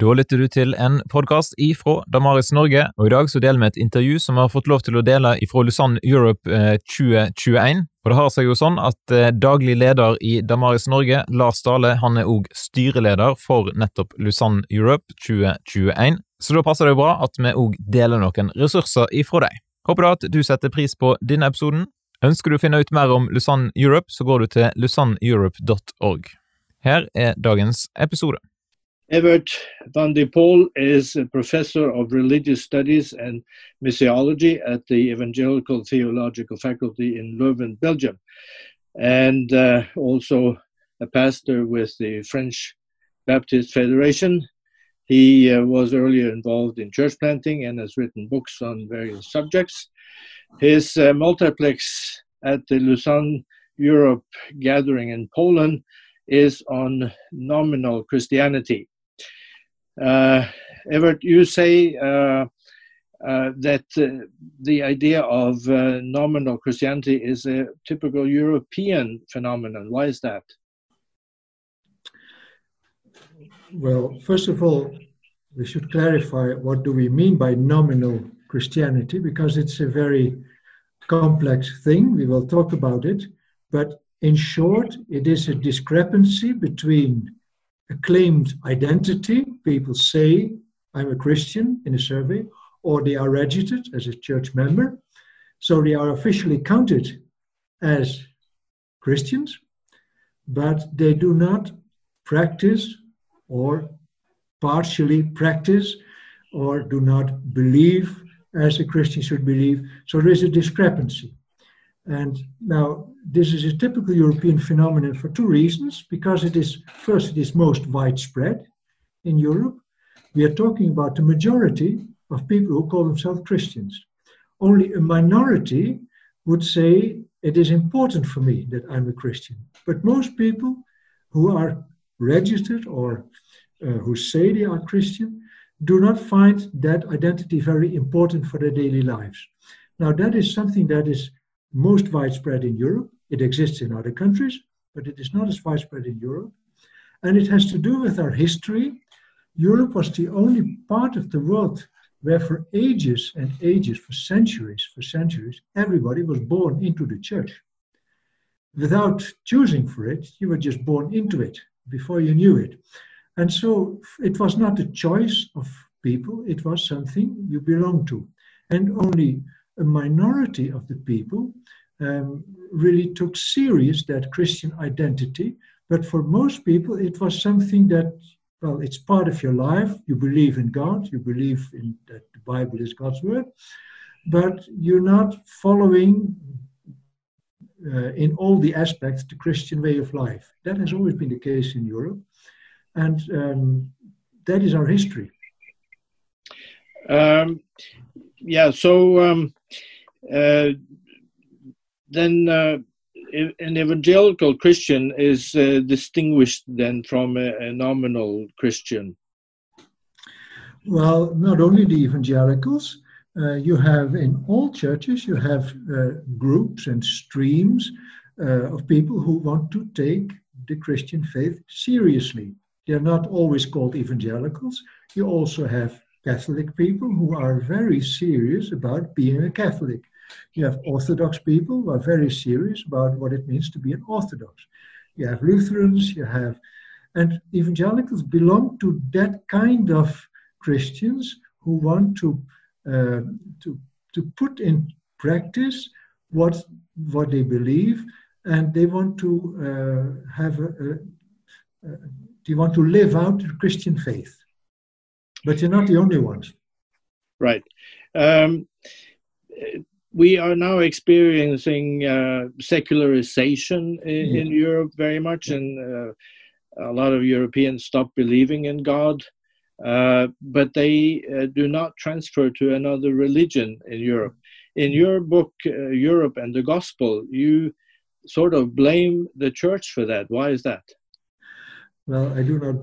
Da lytter du til en podkast ifra Damaris Norge, og i dag så deler vi et intervju som vi har fått lov til å dele ifra Lusanne Europe 2021. Eh, og det har seg jo sånn at eh, daglig leder i Damaris Norge, Lars Dale, han er òg styreleder for nettopp Lusanne Europe 2021. Så da passer det jo bra at vi òg deler noen ressurser ifra deg. Håper da at du setter pris på denne episoden. Ønsker du å finne ut mer om Lusanne Europe, så går du til lusanneeurope.org. Her er dagens episode. Evert van de Poll is a professor of religious studies and missiology at the Evangelical Theological Faculty in Leuven, Belgium, and uh, also a pastor with the French Baptist Federation. He uh, was earlier involved in church planting and has written books on various subjects. His uh, multiplex at the Lausanne Europe gathering in Poland is on nominal Christianity. Uh, Evert, you say uh, uh, that the idea of nominal Christianity is a typical European phenomenon. Why is that? Well, first of all, we should clarify what do we mean by nominal Christianity because it's a very complex thing. We will talk about it. But in short, it is a discrepancy between a claimed identity. People say, I'm a Christian in a survey, or they are registered as a church member. So they are officially counted as Christians, but they do not practice or partially practice or do not believe as a Christian should believe. So there is a discrepancy. And now this is a typical European phenomenon for two reasons. Because it is, first, it is most widespread in Europe. We are talking about the majority of people who call themselves Christians. Only a minority would say it is important for me that I'm a Christian. But most people who are registered or uh, who say they are Christian do not find that identity very important for their daily lives. Now, that is something that is most widespread in Europe. It exists in other countries, but it is not as widespread in Europe. And it has to do with our history. Europe was the only part of the world where, for ages and ages, for centuries, for centuries, everybody was born into the church. Without choosing for it, you were just born into it before you knew it. And so it was not a choice of people, it was something you belonged to. And only a minority of the people um, really took serious that Christian identity. But for most people, it was something that, well, it's part of your life. You believe in God, you believe in that the Bible is God's word, but you're not following uh, in all the aspects the Christian way of life. That has always been the case in Europe, and um, that is our history. Um, yeah, so um, then uh, an evangelical Christian is uh, distinguished then from a, a, nominal Christian. Well, not only the evangelicals, uh, you have in all churches, you have uh, groups and streams uh, of people who want to take the Christian faith seriously. They're not always called evangelicals. You also have Catholic people who are very serious about being a Catholic. You have Orthodox people who are very serious about what it means to be an Orthodox. You have Lutherans, you have, and evangelicals belong to that kind of Christians who want to uh, to to put in practice what what they believe, and they want to uh, have a, a, a, they want to live out the Christian faith. But you're not the only ones. Right. Um, we are now experiencing uh, secularization in, yeah. in, Europe very much, and uh, a lot of Europeans stop believing in God, uh, but they uh, do not transfer to another religion in Europe. In your book, uh, Europe and the Gospel, you sort of blame the church for that. Why is that? Well, I do not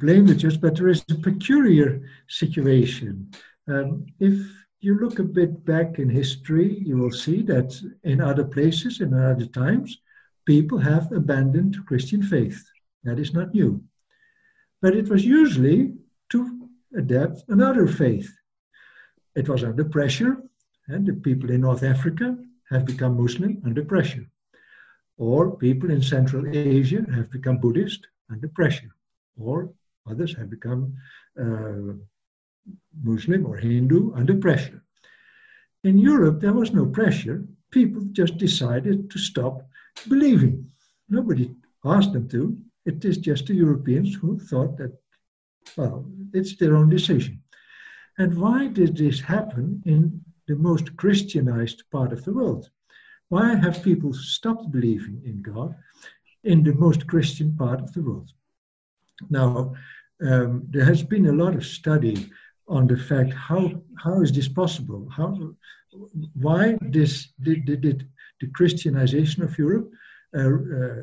blame the church, but there is a peculiar situation. Um, if you look a bit back in history, you will see that in other places, in other times, people have abandoned Christian faith. That is not new. But it was usually to adapt another faith. It was under pressure, and the people in North Africa have become Muslim under pressure. Or people in Central Asia have become Buddhist under pressure. Or others have become uh, Muslim or Hindu under pressure. In Europe, there was no pressure. People just decided to stop believing. Nobody asked them to. It is just the Europeans who thought that, well, it's their own decision. And why did this happen in the most Christianized part of the world? Why have people stopped believing in God in the most Christian part of the world? Now, um, there has been a lot of study on the fact how how is this possible? How why this did, did, did the Christianization of Europe uh, uh,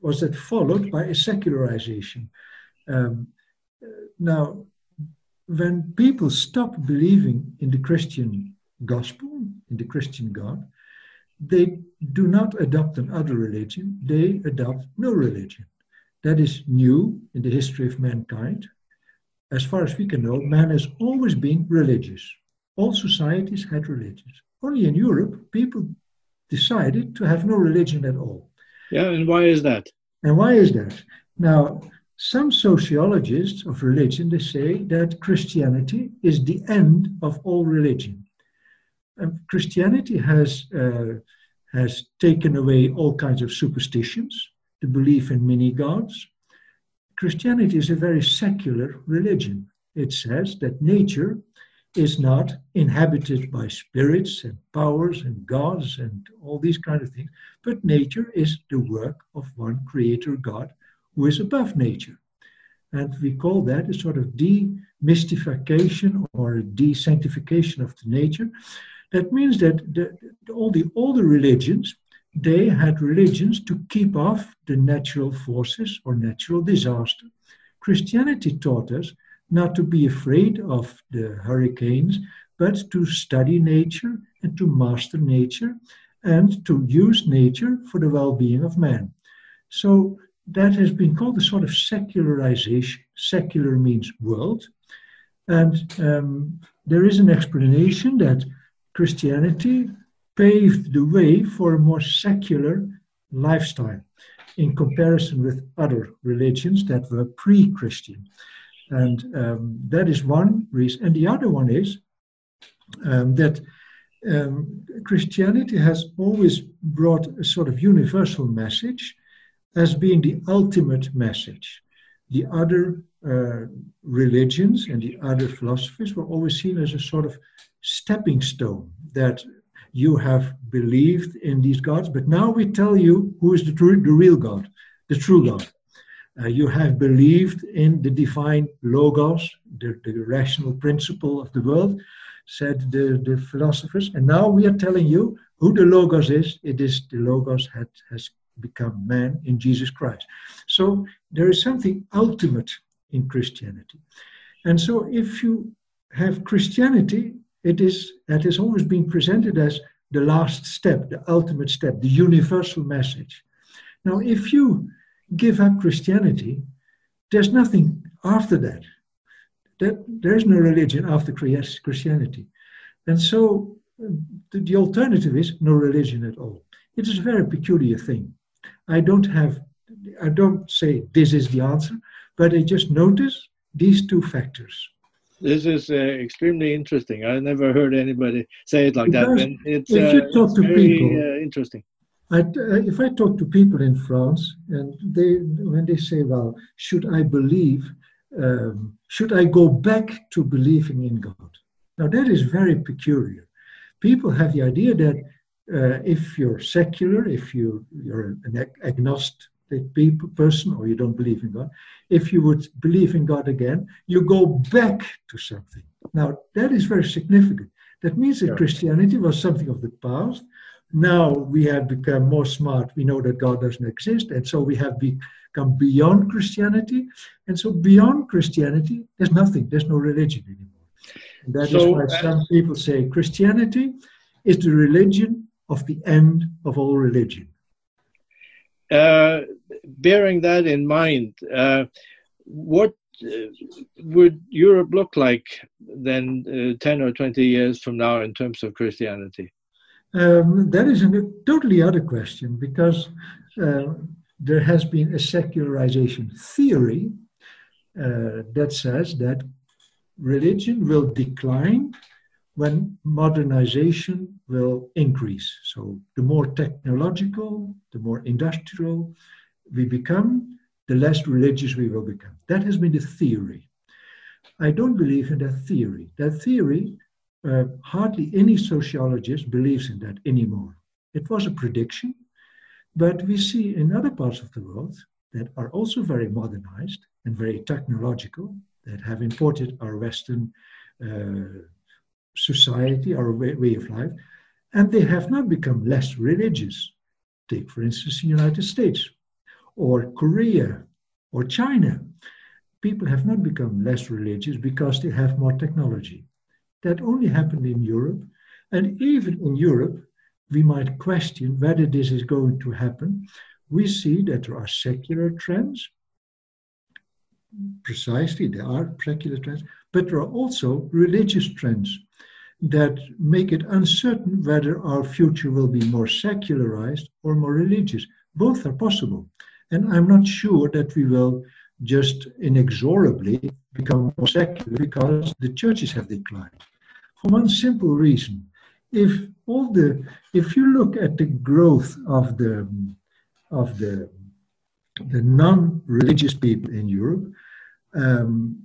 was that followed by a secularization? Um, now, when people stop believing in the Christian gospel, in the Christian God, they do not adopt another religion, they adopt no religion. That is new in the history of mankind. As far as we can know, man has always been religious. All societies had religions. Only in Europe, people decided to have no religion at all. Yeah, and why is that? And why is that? Now, some sociologists of religion they say that Christianity is the end of all religion. And Christianity has uh, has taken away all kinds of superstitions, the belief in many gods. Christianity is a very secular religion. It says that nature is not inhabited by spirits and powers and gods and all these kind of things, but nature is the work of one creator God who is above nature. And we call that a sort of demystification or desanctification of the nature. That means that the, all the older religions, they had religions to keep off the natural forces or natural disaster. Christianity taught us not to be afraid of the hurricanes, but to study nature and to master nature and to use nature for the well being of man. So that has been called a sort of secularization. Secular means world. And um, there is an explanation that Christianity paved the way for a more secular lifestyle in comparison with other religions that were pre Christian. And um, that is one reason. And the other one is um, that um, Christianity has always brought a sort of universal message as being the ultimate message. The other uh, religions and the other philosophies were always seen as a sort of stepping stone that you have believed in these gods, but now we tell you who is the, true, the real God, the true God. Uh, you have believed in the divine logos, the, the rational principle of the world, said the, the philosophers, and now we are telling you who the logos is. It is the logos that has become man in Jesus Christ. So there is something ultimate in Christianity. And so if you have Christianity, it is it has always been presented as the last step, the ultimate step, the universal message. Now, if you give up Christianity, there's nothing after that. that there's no religion after Christianity. And so the, the alternative is no religion at all. It is a very peculiar thing. I don't have, I don't say this is the answer, but I just notice these two factors. This is uh, extremely interesting. I never heard anybody say it like because that. And it's, if you uh, talk to very, people, uh, interesting. I, uh, if I talk to people in France and they, when they say, "Well, should I believe? Um, should I go back to believing in God?" Now that is very peculiar. People have the idea that uh, if you're secular, if you, you're an agnostic person or you don't believe in God, if you would believe in God again, you go back to something. Now, that is very significant. That means that Christianity was something of the past. Now we have become more smart. We know that God doesn't exist. And so we have become beyond Christianity. And so beyond Christianity, there's nothing, there's no religion anymore. And that so, is why uh, some people say Christianity is the religion of the end of all religion. Uh, bearing that in mind, uh, what uh, would Europe look like then, uh, 10 or 20 years from now, in terms of Christianity? Um, that is a totally other question because uh, there has been a secularization theory uh, that says that religion will decline when modernization will increase. So, the more technological, the more industrial we become, the less religious we will become. That has been the theory. I don't believe in that theory. That theory, uh, hardly any sociologist believes in that anymore. It was a prediction, but we see in other parts of the world that are also very modernized and very technological, that have imported our Western uh, society, our way, way of life, and they have not become less religious. Take, for instance, the United States or Korea or China. People have not become less religious because they have more technology. That only happened in Europe. And even in Europe, we might question whether this is going to happen. We see that there are secular trends. Precisely, there are secular trends, but there are also religious trends that make it uncertain whether our future will be more secularized or more religious. Both are possible. And I'm not sure that we will just inexorably become more secular because the churches have declined. For one simple reason. If all the if you look at the growth of the of the the non-religious people in Europe, um,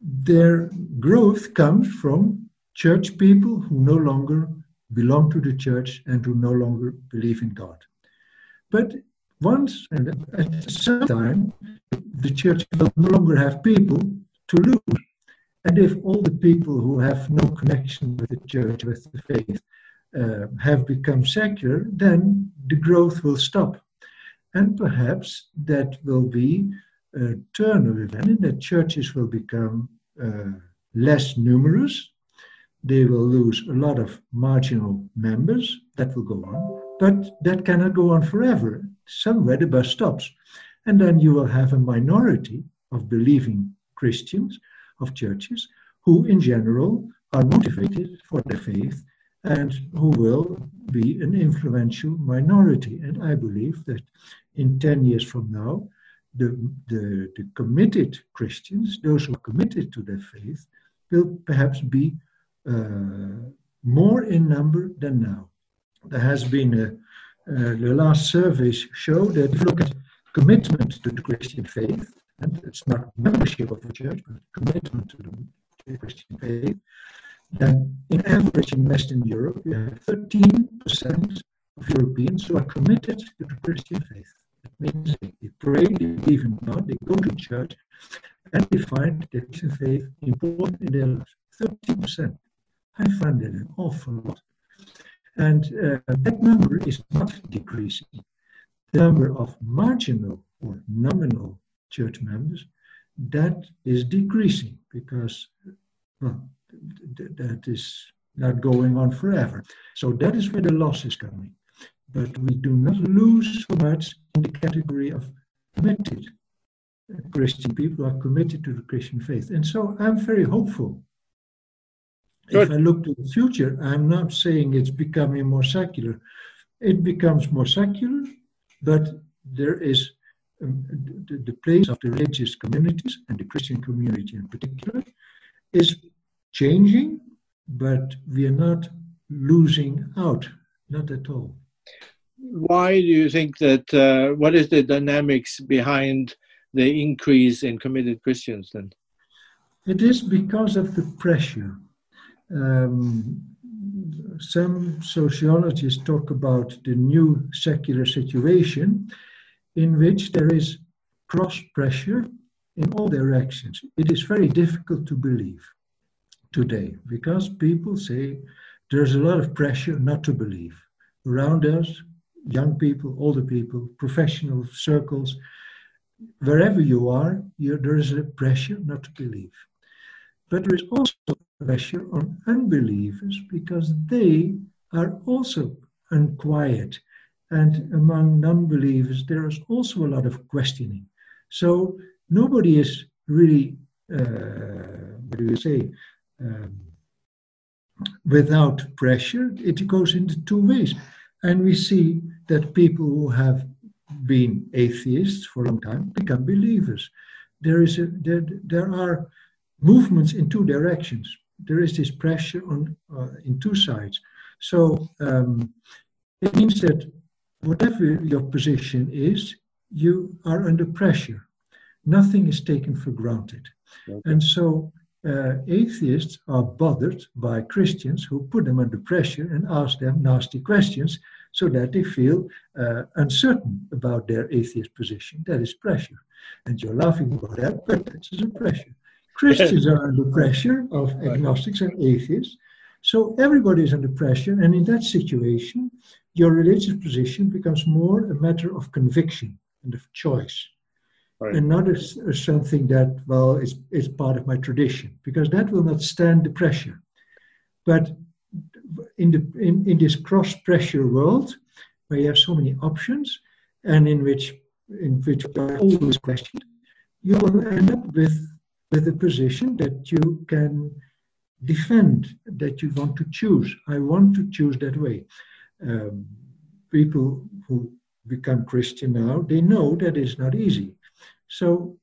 their growth comes from church people who no longer belong to the church and who no longer believe in God. But once and at some time, the church will no longer have people to lose. And if all the people who have no connection with the church, with the faith, uh, have become secular, then the growth will stop. And perhaps that will be a turn of event, and that churches will become uh, less numerous. They will lose a lot of marginal members. That will go on. But that cannot go on forever. Somewhere the bus stops. And then you will have a minority of believing Christians, of churches, who in general are motivated for their faith and who will be an influential minority. And I believe that in 10 years from now, the, the, the committed Christians, those who are committed to their faith, will perhaps be more in number than now there has been a, uh, the last surveys show that if you look at commitment to the Christian faith, and it's not membership of the church, but commitment to the Christian faith, then in average in Western Europe, you have 13% of Europeans who are committed to the Christian faith. That means they pray, they believe in God, they go to church, and they find the Christian faith important in their lives. 13%. I find that an awful lot. And uh, that number is not decreasing. The number of marginal or nominal church members, that is decreasing because, well, th- that is not going on forever. So that is where the loss is coming. But we do not lose so much in the category of committed Christian people who are committed to the Christian faith. And so I'm very hopeful Good. If I look to the future, I'm not saying it's becoming more secular. It becomes more secular, but there is um, the, the, place of the religious communities and the Christian community in particular is changing, but we are not losing out, not at all. Why do you think that? Uh, what is the dynamics behind the increase in committed Christians then? It is because of the pressure um, some sociologists talk about the new secular situation in which there is cross pressure in all directions. It is very difficult to believe today because people say there's a lot of pressure not to believe. Around us, young people, older people, professional circles, wherever you are, there is a pressure not to believe. But there is also pressure on unbelievers because they are also unquiet. And among non believers, there is also a lot of questioning. So nobody is really, uh, what do you say, um, without pressure, it goes into two ways. And we see that people who have been atheists for a long time become believers. There is a, there, there are movements in two directions. There is this pressure on uh, in two sides. So um, it means that whatever your position is, you are under pressure. Nothing is taken for granted. Okay. And so uh, atheists are bothered by Christians who put them under pressure and ask them nasty questions so that they feel uh, uncertain about their atheist position. That is pressure. And you're laughing about that, but that's a pressure. Christians are under pressure of agnostics and atheists. So everybody is under pressure, and in that situation, your religious position becomes more a matter of conviction and of choice. Right. And not as, as, something that, well, is, is part of my tradition, because that will not stand the pressure. But in, the, in, in this cross pressure world, where you have so many options, and in which in which you are always questioned, you will end up with, with a position that you can defend, that you want to choose. I want to choose that way. Um, people who become Christian now, they know that it's not easy. So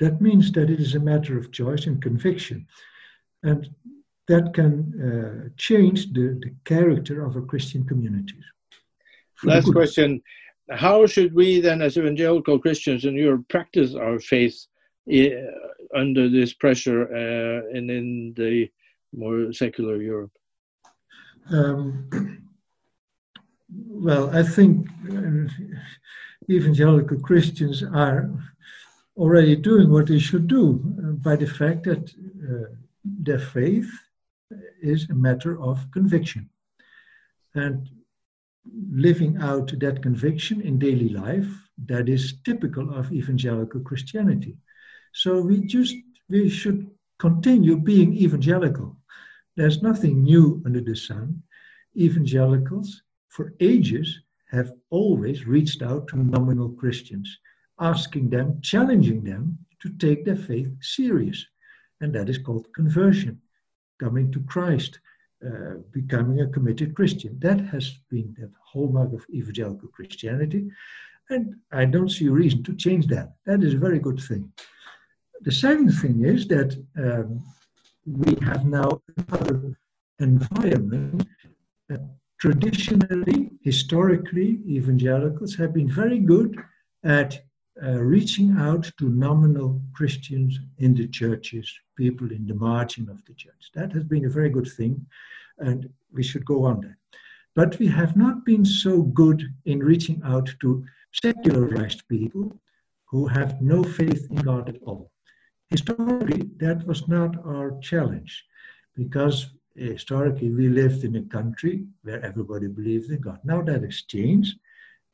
that means that it is a matter of choice and conviction. And that can uh, change the, the character of a Christian community. Last question. How should we then, as evangelical Christians in Europe, practice our faith under this pressure uh, and in the more secular Europe? Um, well, I think uh, evangelical Christians are already doing what they should do uh, by the fact that uh, their faith is a matter of conviction. And living out that conviction in daily life, that is typical of evangelical Christianity. So we just we should continue being evangelical. There's nothing new under the sun. Evangelicals for ages have always reached out to nominal Christians, asking them, challenging them to take their faith serious. And that is called conversion, coming to Christ, uh, becoming a committed Christian. That has been the hallmark of evangelical Christianity. And I don't see a reason to change that. That is a very good thing. The second thing is that um, we have now another environment traditionally, historically, evangelicals have been very good at uh, reaching out to nominal Christians in the churches, people in the margin of the church. That has been a very good thing, and we should go on that. But we have not been so good in reaching out to secularized people who have no faith in God at all. Historically, that was not our challenge because eh, historically we lived in a country where everybody believed in God. Now that has changed.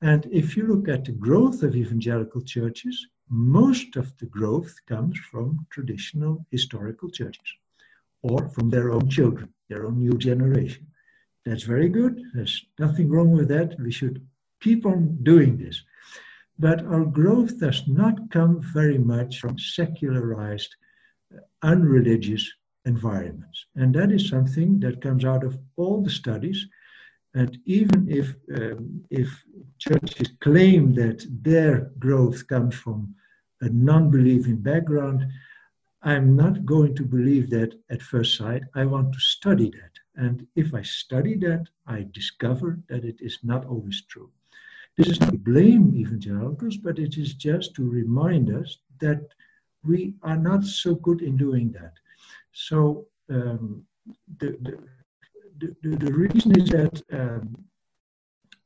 And if you look at the growth of evangelical churches, most of the growth comes from traditional historical churches or from their own children, their own new generation. That's very good. There's nothing wrong with that. We should keep on doing this. But our growth does not come very much from secularized, unreligious environments. And that is something that comes out of all the studies. And even if, um, if churches claim that their growth comes from a non believing background, I'm not going to believe that at first sight. I want to study that. And if I study that, I discover that it is not always true. This is not to blame evangelicals, but it is just to remind us that we are not so good in doing that. So um, the, the, the, the, reason is that um,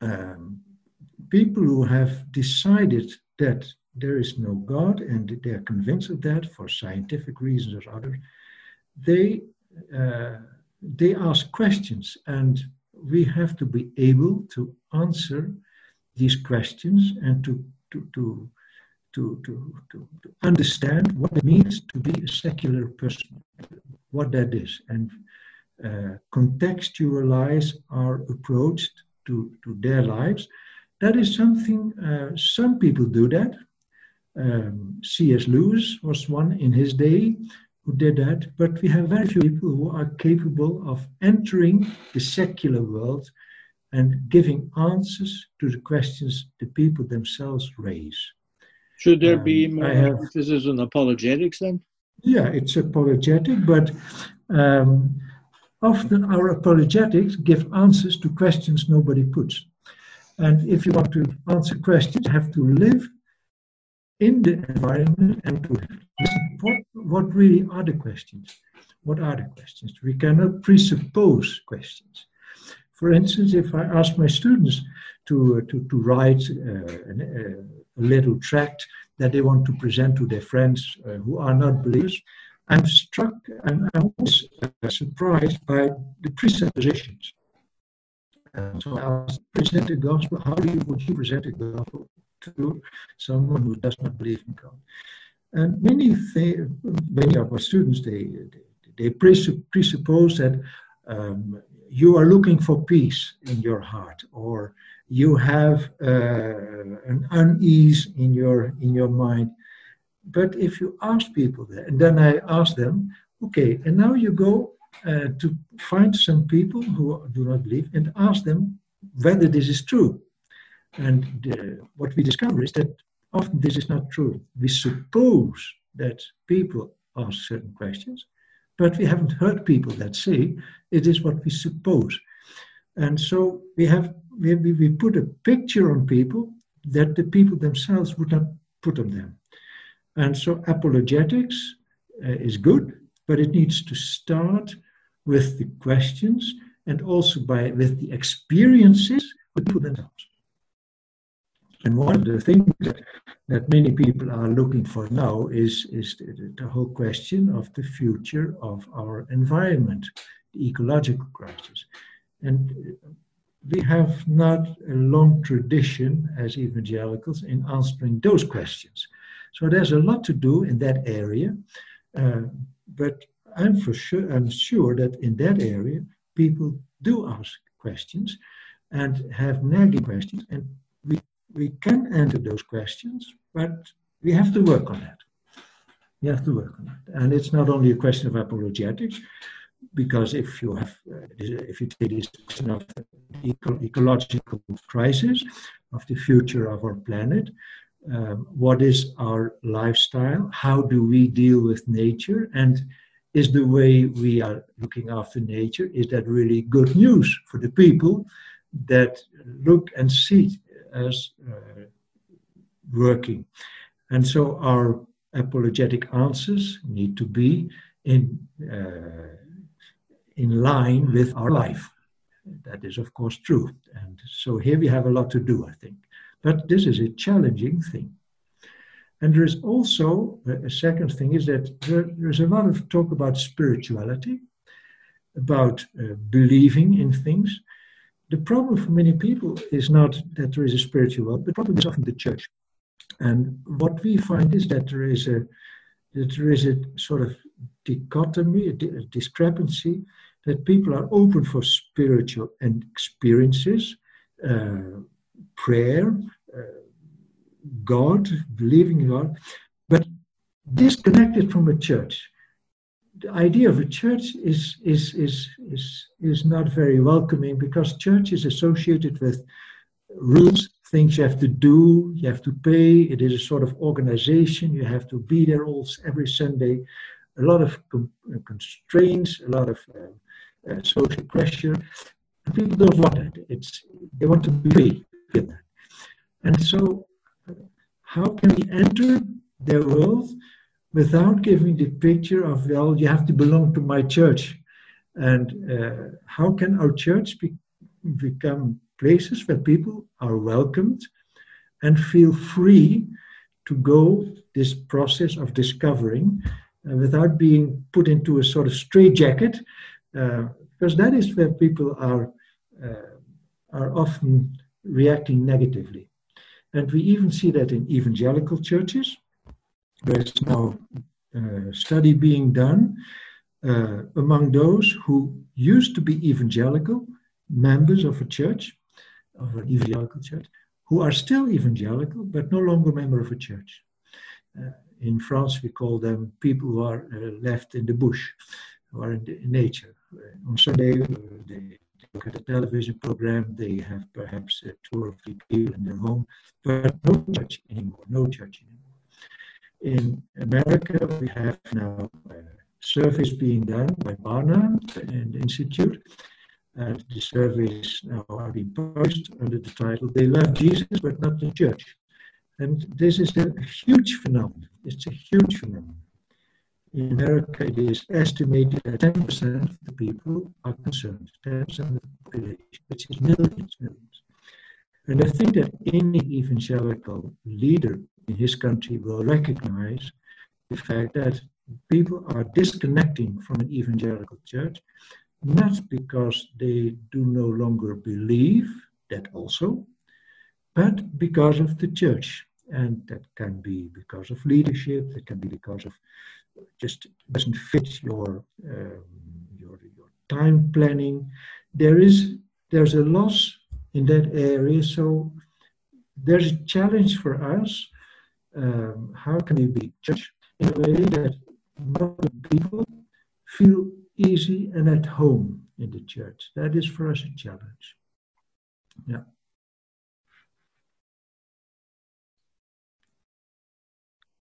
um, people who have decided that there is no God and they are convinced of that for scientific reasons or others, they uh, they ask questions, and we have to be able to answer these questions and to to to to, to, to, to understand what it means to be a secular person, what that is, and uh, contextualize our approach to, to their lives. That is something, uh, some people do that. Um, C.S. Lewis was one in his day who did that, but we have very few people who are capable of entering the secular world and giving answers to the questions the people themselves raise. Should there um, be more have, emphasis on apologetics then? Yeah, it's apologetic, but um, often our apologetics give answers to questions nobody puts. And if you want to answer questions, you have to live in the environment and to listen. What, what really are the questions? What are the questions? We cannot presuppose questions. For instance, if I ask my students to, to, to write uh, a, a little tract that they want to present to their friends uh, who are not believers, I'm struck and I'm always uh, surprised by the presuppositions. Uh, so I present the gospel. How do you, would you present the gospel to someone who does not believe in God? And many, many of our students they they presuppose that um, you are looking for peace in your heart, or you have uh, an unease in your in your mind. But if you ask people that, and then I ask them, okay, and now you go uh, to find some people who do not believe and ask them whether this is true. And uh, what we discover is that often this is not true. We suppose that people ask certain questions, but we haven't heard people that say it is what we suppose. And so we have we, we put a picture on people that the people themselves would not put on them. And so apologetics uh, is good, but it needs to start with the questions and also by with the experiences of people themselves. And one of the things that, that many people are looking for now is, is the, the whole question of the future of our environment, the ecological crisis. And we have not a long tradition as evangelicals in answering those questions. So there's a lot to do in that area. Uh, but I'm for sure I'm sure that in that area people do ask questions and have nagging questions and we we can answer those questions, but we have to work on that. We have to work on that. And it's not only a question of apologetics, because if you have, uh, if you take this question of eco- ecological crisis, of the future of our planet, um, what is our lifestyle? How do we deal with nature? And is the way we are looking after nature, is that really good news for the people that look and see as uh, working. And so our apologetic answers need to be in, uh, in line with our life. That is, of course, true. And so here we have a lot to do, I think. But this is a challenging thing. And there is also a second thing is that there, there's a lot of talk about spirituality, about uh, believing in things. The problem for many people is not that there is a spiritual world, the problem is often the church. And what we find is that there is a that there is a sort of dichotomy, a, a discrepancy, that people are open for spiritual and experiences, uh, prayer, uh, God, believing in God, but disconnected from a church the idea of a church is, is, is, is, is not very welcoming because church is associated with rules, things you have to do, you have to pay. It is a sort of organization. You have to be there all every Sunday. A lot of uh, constraints, a lot of uh, uh, social pressure. People don't want that. It's they want to be free. And so, uh, how can we enter their world without giving the picture of, well, you have to belong to my church. And uh, how can our church be, become places where people are welcomed and feel free to go this process of discovering uh, without being put into a sort of straitjacket, uh, because that is where people are, uh, are often reacting negatively. And we even see that in evangelical churches there's now a study being done uh, among those who used to be evangelical, members of a church, of an evangelical church, who are still evangelical but no longer member of a church. Uh, in France, we call them people who are uh, left in the bush, who are in, the, in nature. Uh, on Sunday, uh, they look at a television program, they have perhaps two or three people in their home, but no church anymore, no church anymore. In America, we have now surveys being done by Barna and Institute. And the surveys now are being published under the title They Love Jesus but Not the Church. And this is a huge phenomenon. It's a huge phenomenon. In America, it is estimated that 10% of the people are concerned, 10% of the population, which is millions, millions. And I think that any evangelical leader in his country will recognize the fact that people are disconnecting from an evangelical church, not because they do no longer believe, that also, but because of the church. And that can be because of leadership, it can be because of just doesn't fit your, um, your, your time planning. There is there's a loss in that area, so there's a challenge for us. Um, how can we be church in a way that people feel easy and at home in the church. That is for us a challenge. Yeah.